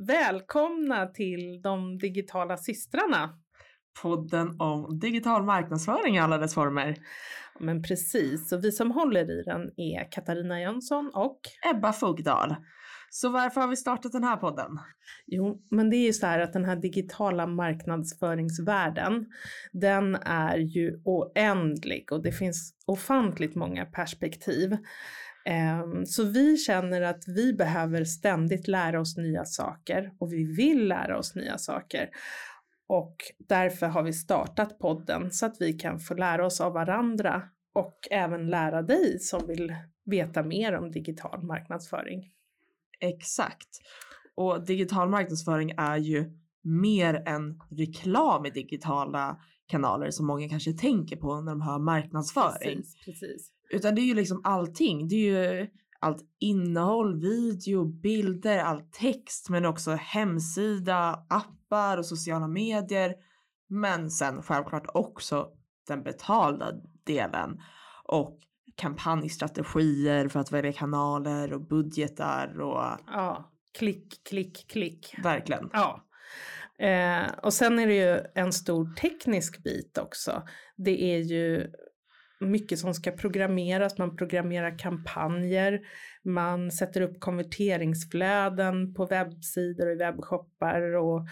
Välkomna till de digitala systrarna. Podden om digital marknadsföring i alla dess former. Men precis, och vi som håller i den är Katarina Jönsson och Ebba Fogdal. Så varför har vi startat den här podden? Jo, men det är ju så här att den här digitala marknadsföringsvärlden, den är ju oändlig och det finns ofantligt många perspektiv. Ehm, så vi känner att vi behöver ständigt lära oss nya saker och vi vill lära oss nya saker. Och därför har vi startat podden så att vi kan få lära oss av varandra och även lära dig som vill veta mer om digital marknadsföring. Exakt. Och digital marknadsföring är ju mer än reklam i digitala kanaler som många kanske tänker på när de hör marknadsföring. Precis, precis. Utan det är ju liksom allting. Det är ju allt innehåll, video, bilder, all text men också hemsida, appar och sociala medier. Men sen självklart också den betalda delen och kampanjstrategier för att välja kanaler och budgetar och Ja, klick, klick, klick. verkligen. Ja. Eh, och sen är det ju en stor teknisk bit också. Det är ju mycket som ska programmeras, man programmerar kampanjer, man sätter upp konverteringsflöden på webbsidor och i webbshoppar och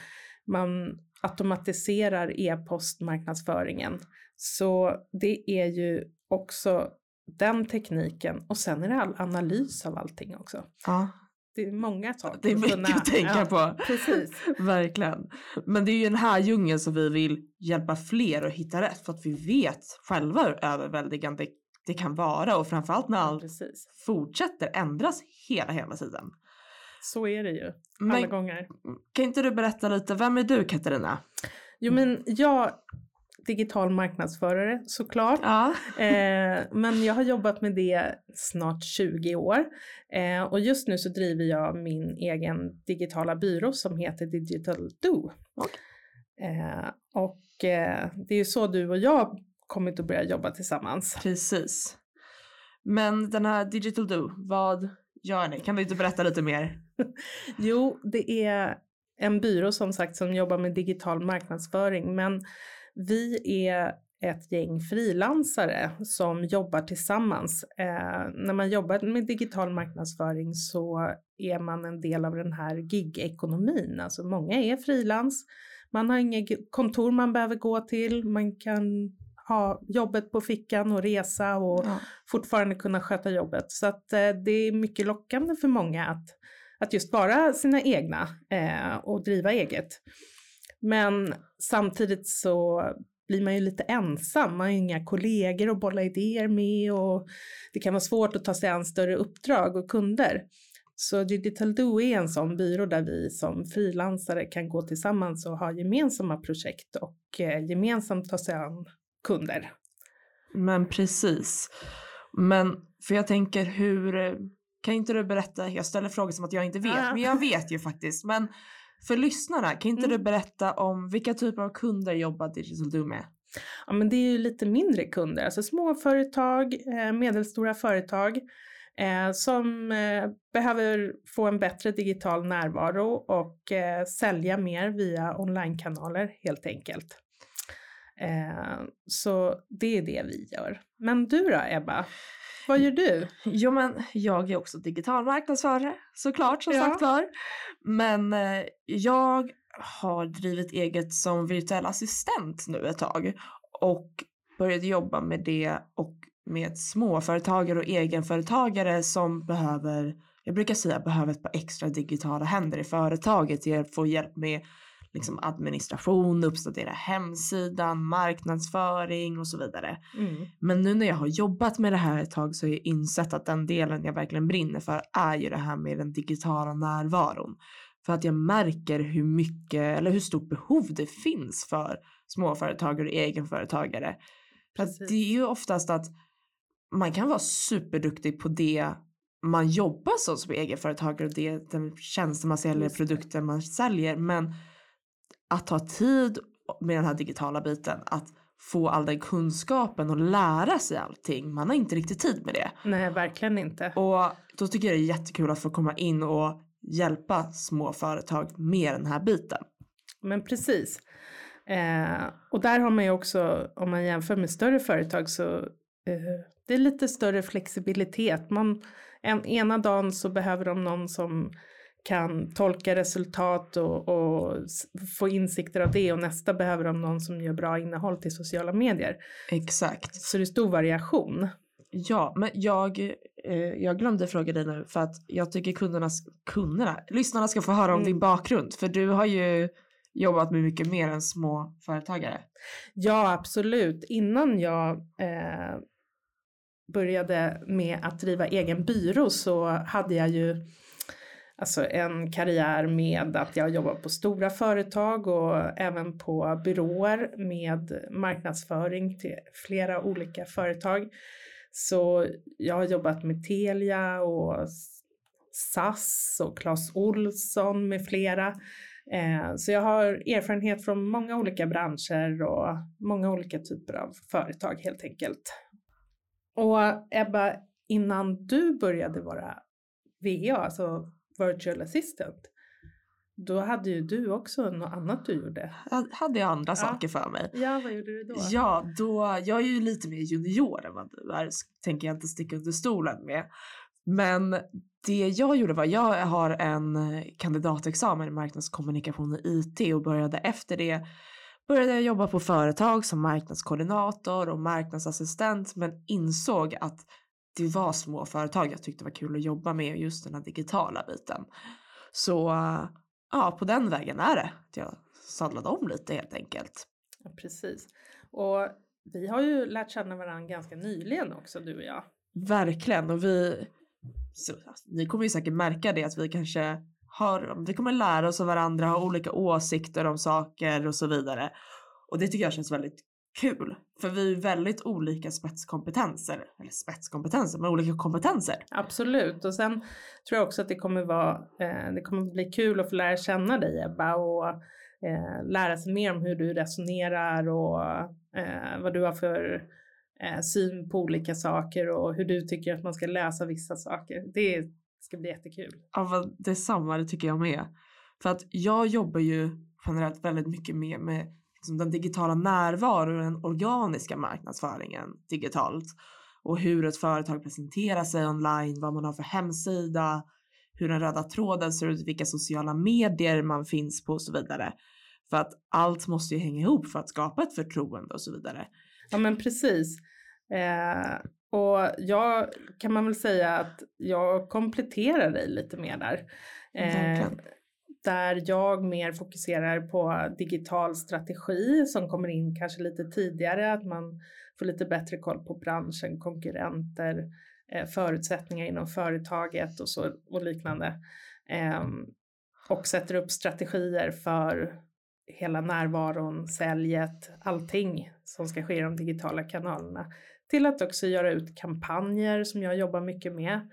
man automatiserar e-postmarknadsföringen. Så det är ju också den tekniken och sen är det all analys av allting också. Ja, det är många saker. det är att mycket kunna- att tänka ja, på. Precis. Verkligen. Men det är ju den här djungeln som vi vill hjälpa fler att hitta rätt för att vi vet själva hur överväldigande det kan vara och framförallt när allt Precis. fortsätter ändras hela hela tiden. Så är det ju alla Men gånger. kan inte du berätta lite, vem är du Katarina? Jo men jag, digital marknadsförare såklart. Ja. Eh, men jag har jobbat med det snart 20 år. Eh, och just nu så driver jag min egen digitala byrå som heter Digital Do. Okej. Eh, och eh, det är ju så du och jag kommit att börja jobba tillsammans. Precis. Men den här Digital Do, vad gör ni? Kan du inte berätta lite mer? Jo, det är en byrå som sagt som jobbar med digital marknadsföring men vi är ett gäng frilansare som jobbar tillsammans. Eh, när man jobbar med digital marknadsföring så är man en del av den här gig-ekonomin. Alltså många är frilans, man har inget kontor man behöver gå till, man kan ha jobbet på fickan och resa och Ja. fortfarande kunna sköta jobbet. Så att eh, det är mycket lockande för många att, att just vara sina egna eh, och driva eget. Men samtidigt så blir man ju lite ensam, man har ju inga kollegor att bolla idéer med och det kan vara svårt att ta sig an större uppdrag och kunder. Så Digital Do är en sån byrå där vi som frilansare kan gå tillsammans och ha gemensamma projekt och eh, gemensamt ta sig an kunder. Men precis. Men för jag tänker hur, eh, kan inte du berätta, jag ställer frågor som att jag inte vet, Ja. men jag vet ju faktiskt. Men för lyssnarna, kan inte Mm. du berätta om vilka typer av kunder jobbar Digital Do med? Ja, men det är ju lite mindre kunder, alltså småföretag, eh, medelstora företag eh, som eh, behöver få en bättre digital närvaro och eh, sälja mer via onlinekanaler helt enkelt. Så det är det vi gör. Men du då Ebba? Vad gör du? Jo men jag är också digital marknadsförare såklart som Ja. sagt var. Men eh, jag har drivit eget som virtuell assistent nu ett tag och började jobba med det och med småföretagare och egenföretagare som behöver, jag brukar säga behöver ett par extra digitala händer i företaget, hjälp- få hjälp med liksom administration, uppdatera hemsidan, marknadsföring och så vidare. Mm. Men nu när jag har jobbat med det här ett tag så har jag insett att den delen jag verkligen brinner för är ju det här med den digitala närvaron. För att jag märker hur mycket eller hur stort behov det finns för småföretagare och egenföretagare. För att det är ju oftast att man kan vara superduktig på det man jobbar som, som egenföretagare och det, den tjänster man säljer, produkter man säljer. Men att ta tid med den här digitala biten, att få all den kunskapen och lära sig allting. Man har inte riktigt tid med det. Nej, verkligen inte. Och då tycker jag det är jättekul att få komma in och hjälpa små företag med den här biten. Men precis. Eh, och där har man ju också, om man jämför med större företag så eh, det är lite större flexibilitet. Man, en, ena dagen så behöver de någon som kan tolka resultat och, och, få insikter av det och nästa behöver de någon som gör bra innehåll till sociala medier. Exakt. Så det är stor variation. Ja, men jag, eh, jag glömde fråga dig nu för att jag tycker kunderna, kunderna, lyssnarna ska få höra om mm. din bakgrund för du har ju jobbat med mycket mer än små företagare. Ja, absolut. Innan jag eh, började med att driva egen byrå så hade jag ju alltså en karriär med att jag jobbar på stora företag och även på byråer med marknadsföring till flera olika företag. Så jag har jobbat med Telia och SAS och Clas Olsson med flera. Eh, så jag har erfarenhet från många olika branscher och många olika typer av företag helt enkelt. Och Ebba, innan du började vara VA, alltså virtual assistant, då hade ju du också något annat du gjorde. Hade jag andra ja. saker för mig. Ja, vad gjorde du då? Ja, då, jag är ju lite mer junior än vad du är, tänker jag inte sticka under stolen med. Men det jag gjorde var, jag har en kandidatexamen i marknadskommunikation i IT och började efter det började jag jobba på företag som marknadskoordinator och marknadsassistent men insåg att det var små företag jag tyckte var kul att jobba med just den här digitala biten. Så ja, på den vägen är det. Jag sadlade om lite helt enkelt. Ja, precis. Och vi har ju lärt känna varandra ganska nyligen också, du och jag. Verkligen, och vi, så, alltså, ni kommer ju säkert märka det att vi kanske har, vi kommer lära oss av varandra, ha olika åsikter om saker och så vidare. Och det tycker jag känns väldigt kul. För vi är väldigt olika spetskompetenser, eller spetskompetenser, men olika kompetenser. Absolut, och sen tror jag också att det kommer vara, eh, det kommer bli kul att få lära känna dig Ebba och eh, lära sig mer om hur du resonerar och eh, vad du har för eh, syn på olika saker och hur du tycker att man ska läsa vissa saker. Det ska bli jättekul. Ja, detsamma, det tycker jag med. För att jag jobbar ju generellt väldigt mycket mer med liksom den digitala närvaron och den organiska marknadsföringen digitalt. Och hur ett företag presenterar sig online, vad man har för hemsida, hur den röda tråden ser ut, vilka sociala medier man finns på och så vidare. För att allt måste ju hänga ihop för att skapa ett förtroende och så vidare. Ja men precis. Eh, och jag kan man väl säga att jag kompletterar dig lite mer där. Eh, där jag mer fokuserar på digital strategi som kommer in kanske lite tidigare, att man får lite bättre koll på branschen, konkurrenter, eh, förutsättningar inom företaget och, så, och liknande. Ehm, och sätter upp strategier för hela närvaron, säljet, allting som ska ske i de digitala kanalerna. Till att också göra ut kampanjer som jag jobbar mycket med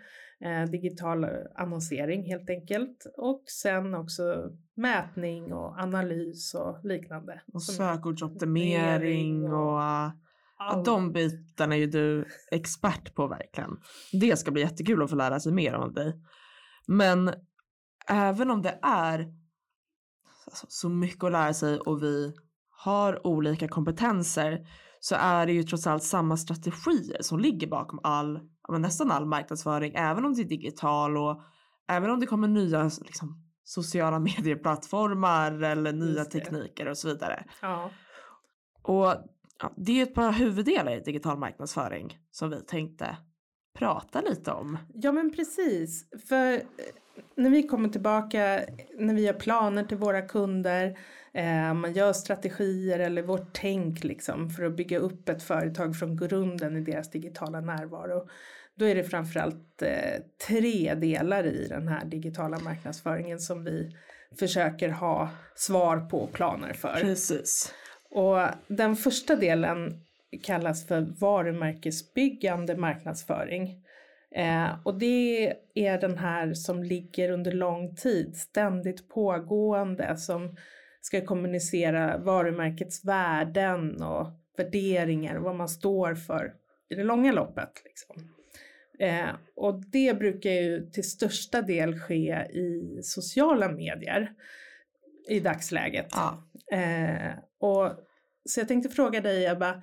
digital annonsering helt enkelt och sen också mätning och analys och liknande. Och sökordsoptimering och, och ja, de bitarna är ju du expert på verkligen. Det ska bli jättekul att få lära sig mer om dig. Men även om det är alltså, så mycket att lära sig och vi har olika kompetenser så är det ju trots allt samma strategier som ligger bakom all men nästan all marknadsföring, även om det är digital och även om det kommer nya liksom, sociala medieplattformar eller nya tekniker och så vidare. Ja. Och ja, det är ett par huvuddelar i digital marknadsföring som vi tänkte prata lite om. Ja men precis, för eh, när vi kommer tillbaka, när vi gör planer till våra kunder, eh, man gör strategier eller vårt tänk liksom för att bygga upp ett företag från grunden i deras digitala närvaro då är det framförallt eh, tre delar i den här digitala marknadsföringen som vi försöker ha svar på planer för. Precis. Och den första delen kallas för varumärkesbyggande marknadsföring. Eh, och det är den här som ligger under lång tid, ständigt pågående, som ska kommunicera varumärkets värden och värderingar och vad man står för i det långa loppet. Liksom. Eh, och det brukar ju till största del ske i sociala medier i dagsläget. Ja. Eh, och, så jag tänkte fråga dig Ebba,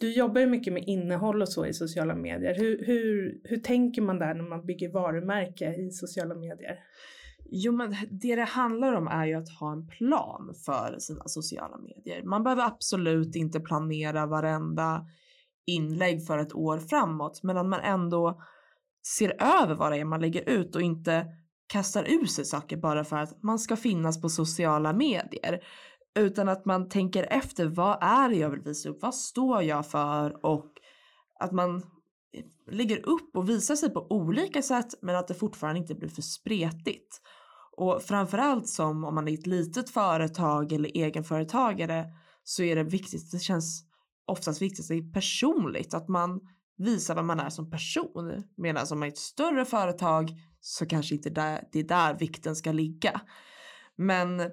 du jobbar ju mycket med innehåll och så i sociala medier. Hur, hur, hur tänker man där när man bygger varumärke i sociala medier? Jo men det det handlar om är ju att ha en plan för sina sociala medier. Man behöver absolut inte planera varenda inlägg för ett år framåt men att man ändå ser över vad det är man lägger ut och inte kastar ur sig saker bara för att man ska finnas på sociala medier. Utan att man tänker efter vad är det jag vill visa upp, vad står jag för och att man lägger upp och visar sig på olika sätt men att det fortfarande inte blir för spretigt. Och framförallt som om man är ett litet företag eller egenföretagare så är det viktigt, det känns oftast det är personligt, att man visar vad man är som person. Medan om man är ett större företag så kanske inte där, det är där vikten ska ligga. Men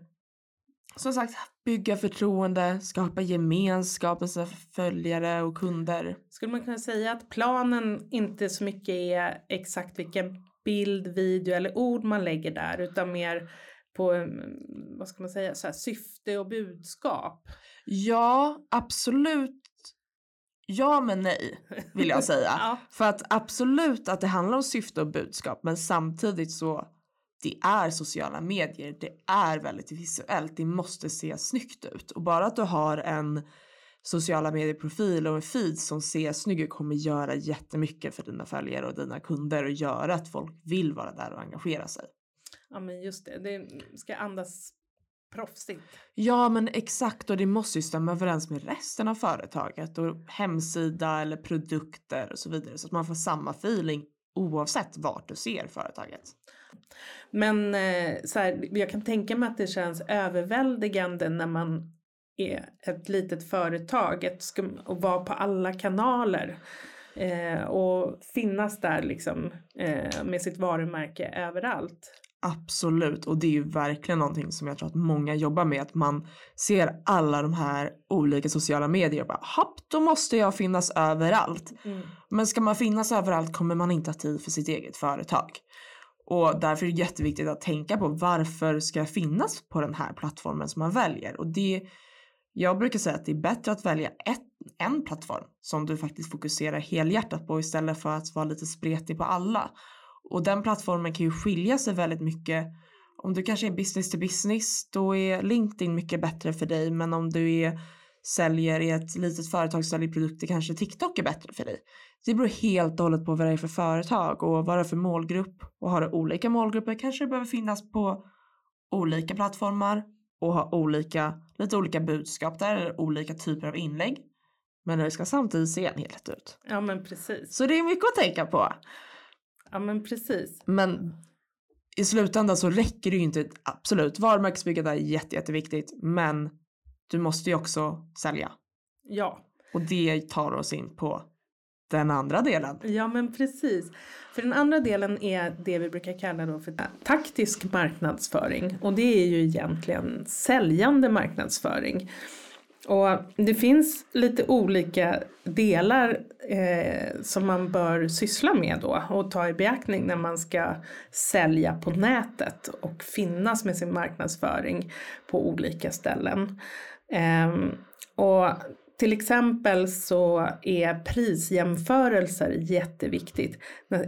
som sagt, bygga förtroende, skapa gemenskap med sina följare och kunder. Skulle man kunna säga att planen inte så mycket är exakt vilken bild, video eller ord man lägger där utan mer på, mm, vad ska man säga, så syfte och budskap? Ja, absolut. Ja men nej vill jag säga. Ja. För att absolut att det handlar om syfte och budskap men samtidigt så det är sociala medier, det är väldigt visuellt, det måste se snyggt ut. Och bara att du har en sociala medieprofil och en feed som ser snygg ut kommer göra jättemycket för dina följare och dina kunder och göra att folk vill vara där och engagera sig. Ja men just det, det ska andas proffsigt. Ja men exakt och det måste ju stämma överens med resten av företaget och hemsida eller produkter och så vidare så att man får samma feeling oavsett vart du ser företaget. Men eh, så här, jag kan tänka mig att det känns överväldigande när man är ett litet företag ett skum, och vara på alla kanaler eh, och finnas där liksom eh, med sitt varumärke överallt. Absolut och det är ju verkligen någonting som jag tror att många jobbar med att man ser alla de här olika sociala medier och bara hopp då måste jag finnas överallt. Mm. Men ska man finnas överallt kommer man inte ha tid för sitt eget företag. Och därför är det jätteviktigt att tänka på varför ska jag finnas på den här plattformen som man väljer och det jag brukar säga att det är bättre att välja ett, en plattform som du faktiskt fokuserar helhjärtat på istället för att vara lite spretig på alla. Och den plattformen kan ju skilja sig väldigt mycket. Om du kanske är business to business då är LinkedIn mycket bättre för dig men om du är säljer i ett litet företag säljer produkter kanske TikTok är bättre för dig. Det beror helt och hållet på vad det är för företag och vad det är för målgrupp och har du olika målgrupper kanske det behöver finnas på olika plattformar och ha olika, lite olika budskap där eller olika typer av inlägg. Men det ska samtidigt se en helhet ut. Ja men precis. Så det är mycket att tänka på. Ja men precis. Men i slutändan så räcker det ju inte, absolut, varumärkesbygget är jätte, jätteviktigt, men du måste ju också sälja. Ja. Och det tar oss in på den andra delen. Ja men precis. För den andra delen är det vi brukar kalla då för taktisk marknadsföring och det är ju egentligen säljande marknadsföring. Och det finns lite olika delar eh, som man bör syssla med då och ta i beaktning när man ska sälja på nätet och finnas med sin marknadsföring på olika ställen. Eh, och till exempel så är prisjämförelser jätteviktigt.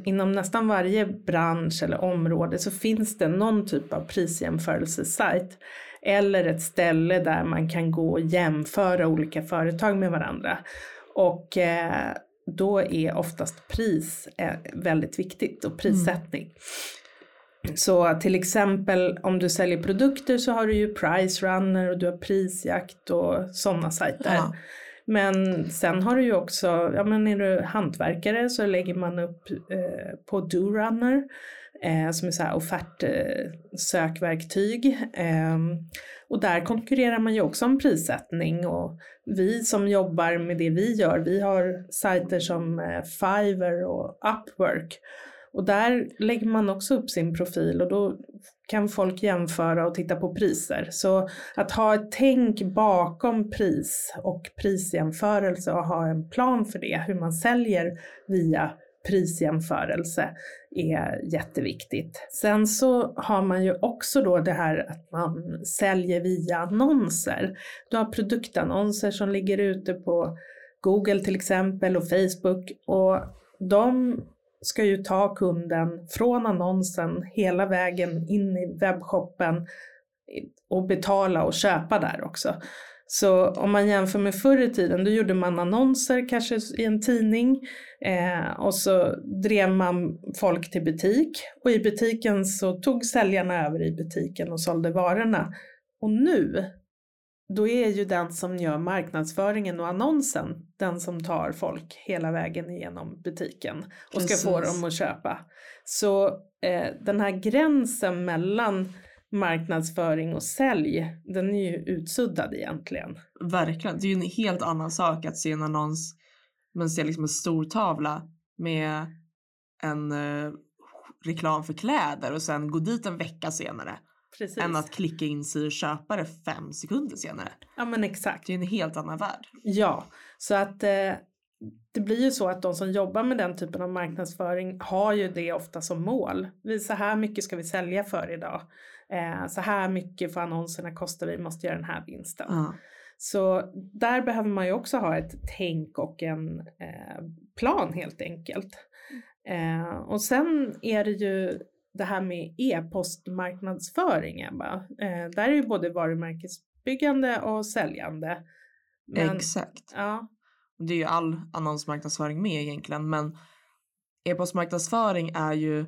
Inom nästan varje bransch eller område så finns det någon typ av prisjämförelsesajt eller ett ställe där man kan gå och jämföra olika företag med varandra. Och eh, då är oftast pris eh, väldigt viktigt och prissättning. Mm. Så till exempel om du säljer produkter så har du ju Price Runner och du har Prisjakt och sådana sajter. Ja. Men sen har du ju också, ja men är du hantverkare så lägger man upp eh, på DoRunner eh, som är så här offertsökverktyg. Eh, ehm, och där konkurrerar man ju också om prissättning och vi som jobbar med det vi gör, vi har sajter som eh, Fiverr och Upwork och där lägger man också upp sin profil och då kan folk jämföra och titta på priser. Så att ha ett tänk bakom pris och prisjämförelse och ha en plan för det, hur man säljer via prisjämförelse är jätteviktigt. Sen så har man ju också då det här att man säljer via annonser. Du har produktannonser som ligger ute på Google till exempel och Facebook och de ska ju ta kunden från annonsen hela vägen in i webbshoppen och betala och köpa där också. Så om man jämför med förr i tiden, då gjorde man annonser kanske i en tidning eh, och så drev man folk till butik och i butiken så tog säljarna över i butiken och sålde varorna. Och nu, då är ju den som gör marknadsföringen och annonsen den som tar folk hela vägen igenom butiken och Precis. ska få dem att köpa. Så eh, den här gränsen mellan marknadsföring och sälj, den är ju utsuddad egentligen. Verkligen, det är ju en helt annan sak att se en annons, man ser liksom en stor tavla med en uh, reklam för kläder och sen gå dit en vecka senare. Precis. Än att klicka in sig och köpa det fem sekunder senare. Ja men exakt. Det är en helt annan värld. Ja, så att eh, det blir ju så att de som jobbar med den typen av marknadsföring har ju det ofta som mål. Vi, så här mycket ska vi sälja för idag. Eh, så här mycket får annonserna kosta, vi måste göra den här vinsten. Mm. Så där behöver man ju också ha ett tänk och en eh, plan helt enkelt. Eh, och sen är det ju det här med e-postmarknadsföring, Ebba. Eh, där är ju både varumärkesbyggande och säljande. Men, Exakt. Ja. Det är ju all annonsmarknadsföring med egentligen, men e-postmarknadsföring är ju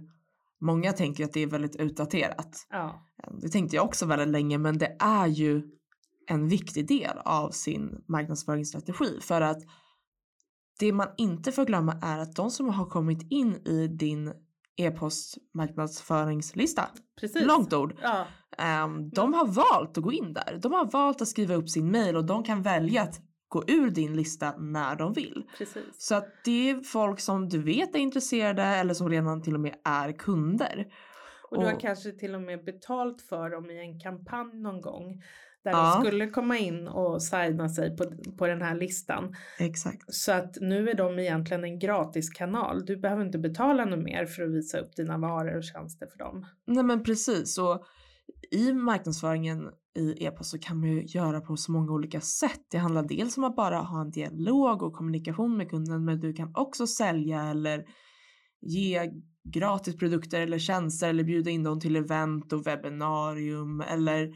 Många tänker att det är väldigt utdaterat. Ja. Det tänkte jag också väldigt länge men det är ju en viktig del av sin marknadsföringsstrategi för att det man inte får glömma är att de som har kommit in i din e-postmarknadsföringslista, Precis. långt ord, ja. um, de har valt att gå in där. De har valt att skriva upp sin mail och de kan välja att gå ur din lista när de vill. Precis. Så att det är folk som du vet är intresserade eller som redan till och med är kunder. Och du har kanske till och med betalt för dem i en kampanj någon gång. Där ja. de skulle komma in och signa sig på, på den här listan. Exakt. Så att nu är de egentligen en gratiskanal. Du behöver inte betala något mer för att visa upp dina varor och tjänster för dem. Nej men precis. Och i marknadsföringen i e-post så kan man ju göra på så många olika sätt. Det handlar dels om att bara ha en dialog och kommunikation med kunden men du kan också sälja eller ge gratis produkter eller tjänster eller bjuda in dem till event och webbinarium eller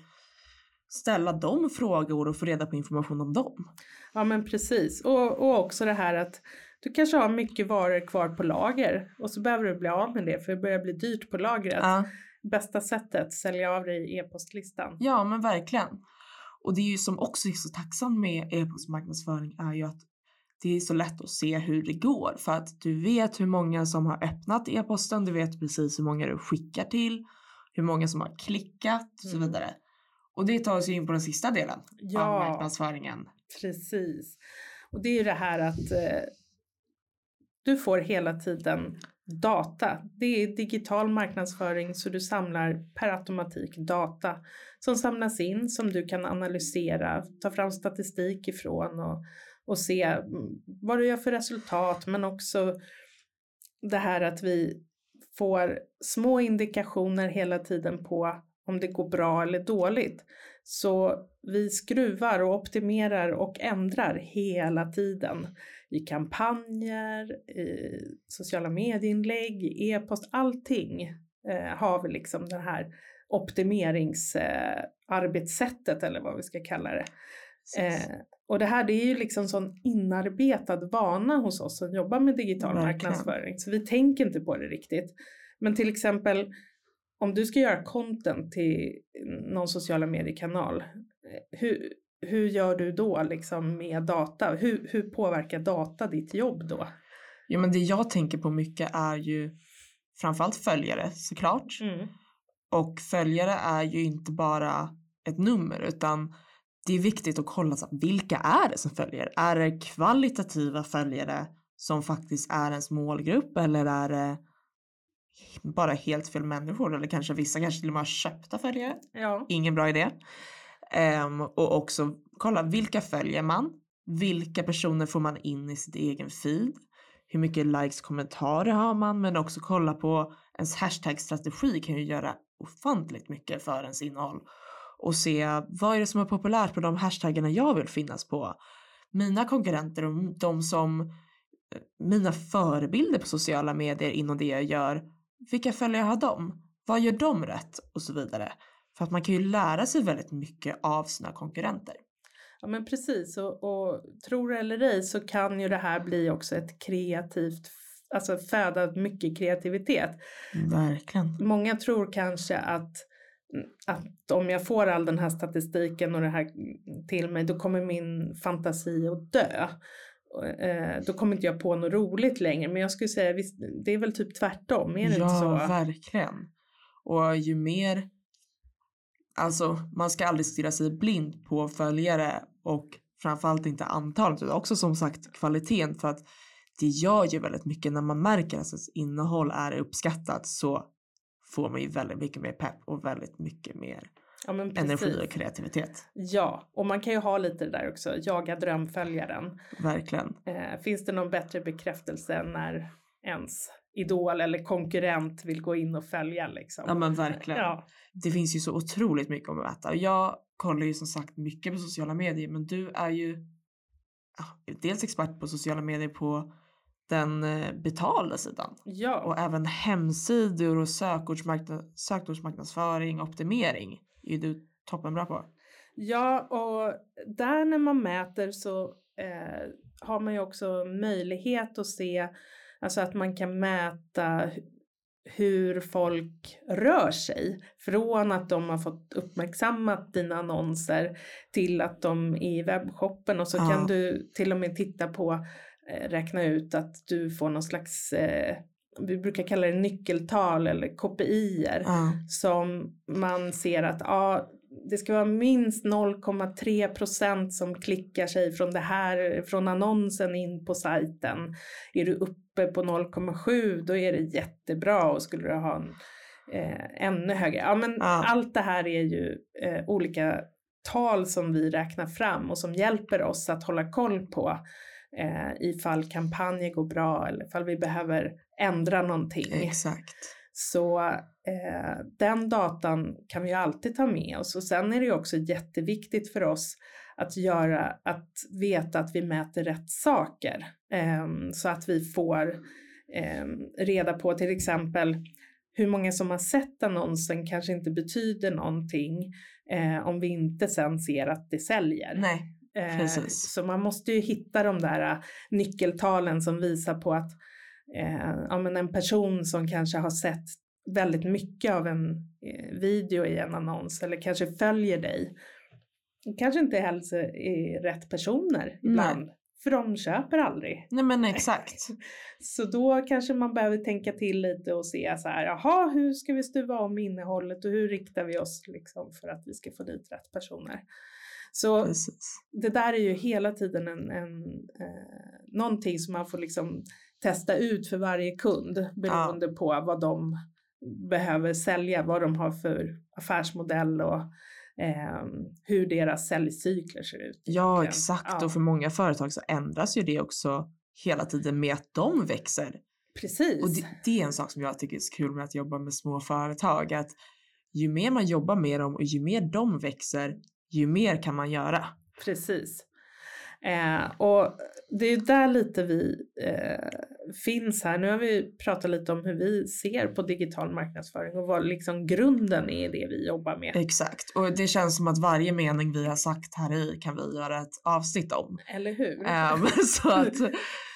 ställa dem frågor och få reda på information om dem. Ja men precis och, och också det här att du kanske har mycket varor kvar på lager och så behöver du bli av med det för det börjar bli dyrt på lagret. Ja bästa sättet, sälja av dig i e-postlistan. Ja men verkligen. Och det är ju som också är så tacksamt med e-postmarknadsföring är ju att det är så lätt att se hur det går för att du vet hur många som har öppnat e-posten, du vet precis hur många du skickar till, hur många som har klickat och så mm. vidare. Och det tar oss in på den sista delen ja, av marknadsföringen. Precis. Och det är ju det här att eh, du får hela tiden data. Det är digital marknadsföring så du samlar per automatik data som samlas in som du kan analysera, ta fram statistik ifrån och, och se mm, vad du gör för resultat men också det här att vi får små indikationer hela tiden på om det går bra eller dåligt. Så vi skruvar och optimerar och ändrar hela tiden i kampanjer, i sociala medieinlägg, i e-post, allting eh, har vi liksom det här optimeringsarbetssättet eh, eller vad vi ska kalla det. Eh, och det här det är ju liksom sån inarbetad vana hos oss som jobbar med digital marknadsföring så vi tänker inte på det riktigt. Men till exempel om du ska göra content till någon sociala mediekanal, eh, hur, hur gör du då liksom med data? Hur, hur påverkar data ditt jobb då? Ja men det jag tänker på mycket är ju framförallt följare såklart. Mm. Och följare är ju inte bara ett nummer utan det är viktigt att kolla så, vilka är det som följer? Är det kvalitativa följare som faktiskt är ens målgrupp eller är det bara helt fel människor eller kanske vissa kanske till och med har köpta följare? Ja. Ingen bra idé. Um, och också kolla vilka följer man? Vilka personer får man in i sitt egen feed? hur mycket likes, kommentarer har man, men också kolla på ens hashtag-strategi kan ju göra ofantligt mycket för ens innehåll och se vad är det som är populärt på de hashtaggarna jag vill finnas på. Mina konkurrenter och de som eh, mina förebilder på sociala medier inom det jag gör, vilka följare har de? Vad gör de rätt? Och så vidare. För att man kan ju lära sig väldigt mycket av sina konkurrenter. Ja men precis och, och tror eller ej så kan ju det här bli också ett kreativt, alltså föda mycket kreativitet. Verkligen. Många tror kanske att att om jag får all den här statistiken och det här till mig då kommer min fantasi att dö. Eh, då kommer inte jag på något roligt längre men jag skulle säga visst, det är väl typ tvärtom, är det ja, inte så? Ja, verkligen. Och ju mer, alltså man ska aldrig stirra sig blind på följare och framförallt inte antalet utan också som sagt kvaliteten för att det gör ju väldigt mycket när man märker att ens innehåll är uppskattat så får man ju väldigt mycket mer pepp och väldigt mycket mer ja, energi och kreativitet. Ja, och man kan ju ha lite det där också, jaga drömföljaren. Verkligen. Eh, finns det någon bättre bekräftelse när ens idol eller konkurrent vill gå in och följa liksom? Ja men verkligen. Ja. Det finns ju så otroligt mycket om att äta. Jag kollar ju som sagt mycket på sociala medier men du är ju dels expert på sociala medier på den eh, betalda sidan. Ja. Och även hemsidor och sökordsmarknadsföring och optimering är du toppenbra på. Ja, och där när man mäter så eh, har man ju också möjlighet att se, alltså att man kan mäta hur folk rör sig. Från att de har fått uppmärksammat dina annonser till att de är i webbshoppen och så ja. kan du till och med titta på Eh, räkna ut att du får någon slags eh, vi brukar kalla det nyckeltal eller KPIer mm. som man ser att ja, det ska vara minst 0,3 procent som klickar sig från det här, från annonsen in på sajten. Är du uppe på 0,7 då är det jättebra och skulle du ha en eh, ännu högre. Ja men ja. allt det här är ju eh, olika tal som vi räknar fram och som hjälper oss att hålla koll på eh, ifall kampanjer går bra eller ifall vi behöver ändra någonting. Exakt. Så eh, den datan kan vi alltid ta med oss och sen är det också jätteviktigt för oss att göra, att veta att vi mäter rätt saker eh, så att vi får eh, reda på till exempel hur många som har sett annonsen kanske inte betyder någonting eh, om vi inte sen ser att det säljer. Nej. Eh, så man måste ju hitta de där uh, nyckeltalen som visar på att eh, ja, men en person som kanske har sett väldigt mycket av en eh, video i en annons eller kanske följer dig kanske inte heller är rätt personer ibland. Nej. För de köper aldrig. Nej men exakt. så då kanske man behöver tänka till lite och se så här, jaha hur ska vi stuva om innehållet och hur riktar vi oss liksom för att vi ska få dit rätt personer. Så Precis. det där är ju hela tiden en, en, eh, någonting som man får liksom testa ut för varje kund beroende ja. på vad de behöver sälja, vad de har för affärsmodell och eh, hur deras säljcykler ser ut. Ja exakt ja. och för många företag så ändras ju det också hela tiden med att de växer. Precis. Och det, det är en sak som jag tycker är så kul med att jobba med små företag att ju mer man jobbar med dem och ju mer de växer ju mer kan man göra. Precis. Eh, och det är där lite vi eh, finns här. Nu har vi pratat lite om hur vi ser på digital marknadsföring och vad liksom grunden är i det vi jobbar med. Exakt, och det känns som att varje mening vi har sagt här i kan vi göra ett avsnitt om. Eller hur? Eh, så att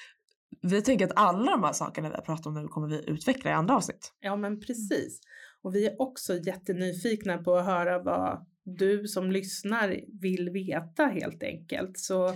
vi tänker att alla de här sakerna vi har pratat om nu kommer vi utveckla i andra avsnitt. Ja men precis. Och vi är också jättenyfikna på att höra vad du som lyssnar vill veta helt enkelt. Så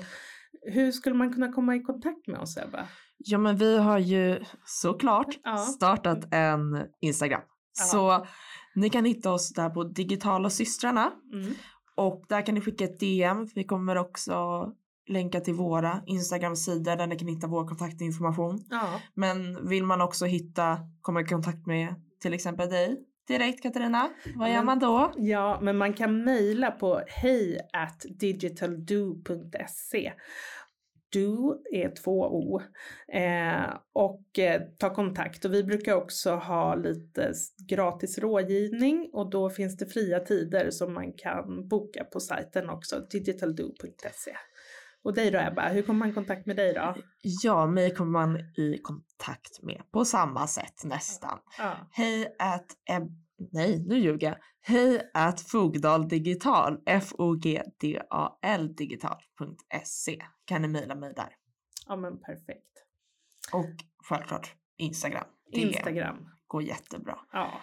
hur skulle man kunna komma i kontakt med oss Ebba? Ja men vi har ju såklart ja. startat en Instagram. Ja. Så ni kan hitta oss där på digitala systrarna mm. och där kan ni skicka ett DM. Vi kommer också länka till våra Instagram-sidor där ni kan hitta vår kontaktinformation. Ja. Men vill man också hitta, komma i kontakt med till exempel dig direkt Katarina. Vad gör man då? Ja, men man kan mejla på hej at digitaldo.se Do är två O. Eh, och eh, ta kontakt. Och vi brukar också ha lite gratis rådgivning och då finns det fria tider som man kan boka på sajten också, digitaldoo.se. Och dig då Ebba, hur kommer man i kontakt med dig då? Ja, mig kommer man i kontakt med på samma sätt nästan. Ja, Hej at eb... Nej, nu ljuger jag. Hej at Fogdal Digital, F-O-G-D-A-L digital.se kan ni mejla mig där. ja men perfekt. Och självklart Instagram. Det Instagram. går jättebra. Ja.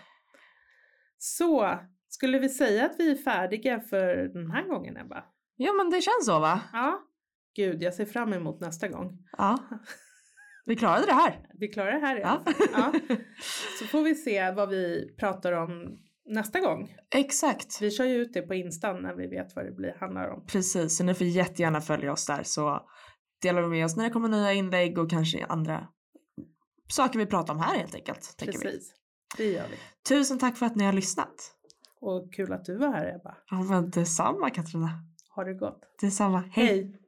Så, skulle vi säga att vi är färdiga för den här gången Ebba? Ja, men det känns så va? Ja. Gud, jag ser fram emot nästa gång. Ja. Vi klarade det här. Vi klarar det här Ja. Ja. Så får vi se vad vi pratar om nästa gång. Exakt. Vi kör ju ut det på Instan när vi vet vad det blir, handlar om. Precis, så ni får jättegärna följa oss där så delar vi med oss när det kommer nya inlägg och kanske andra saker vi pratar om här helt enkelt. Tänker vi. Precis, det gör vi. Tusen tack för att ni har lyssnat. Och kul att du var här Ebba. Ja, men detsamma Katarina. Ha det gott. Detsamma. Hej. Hej.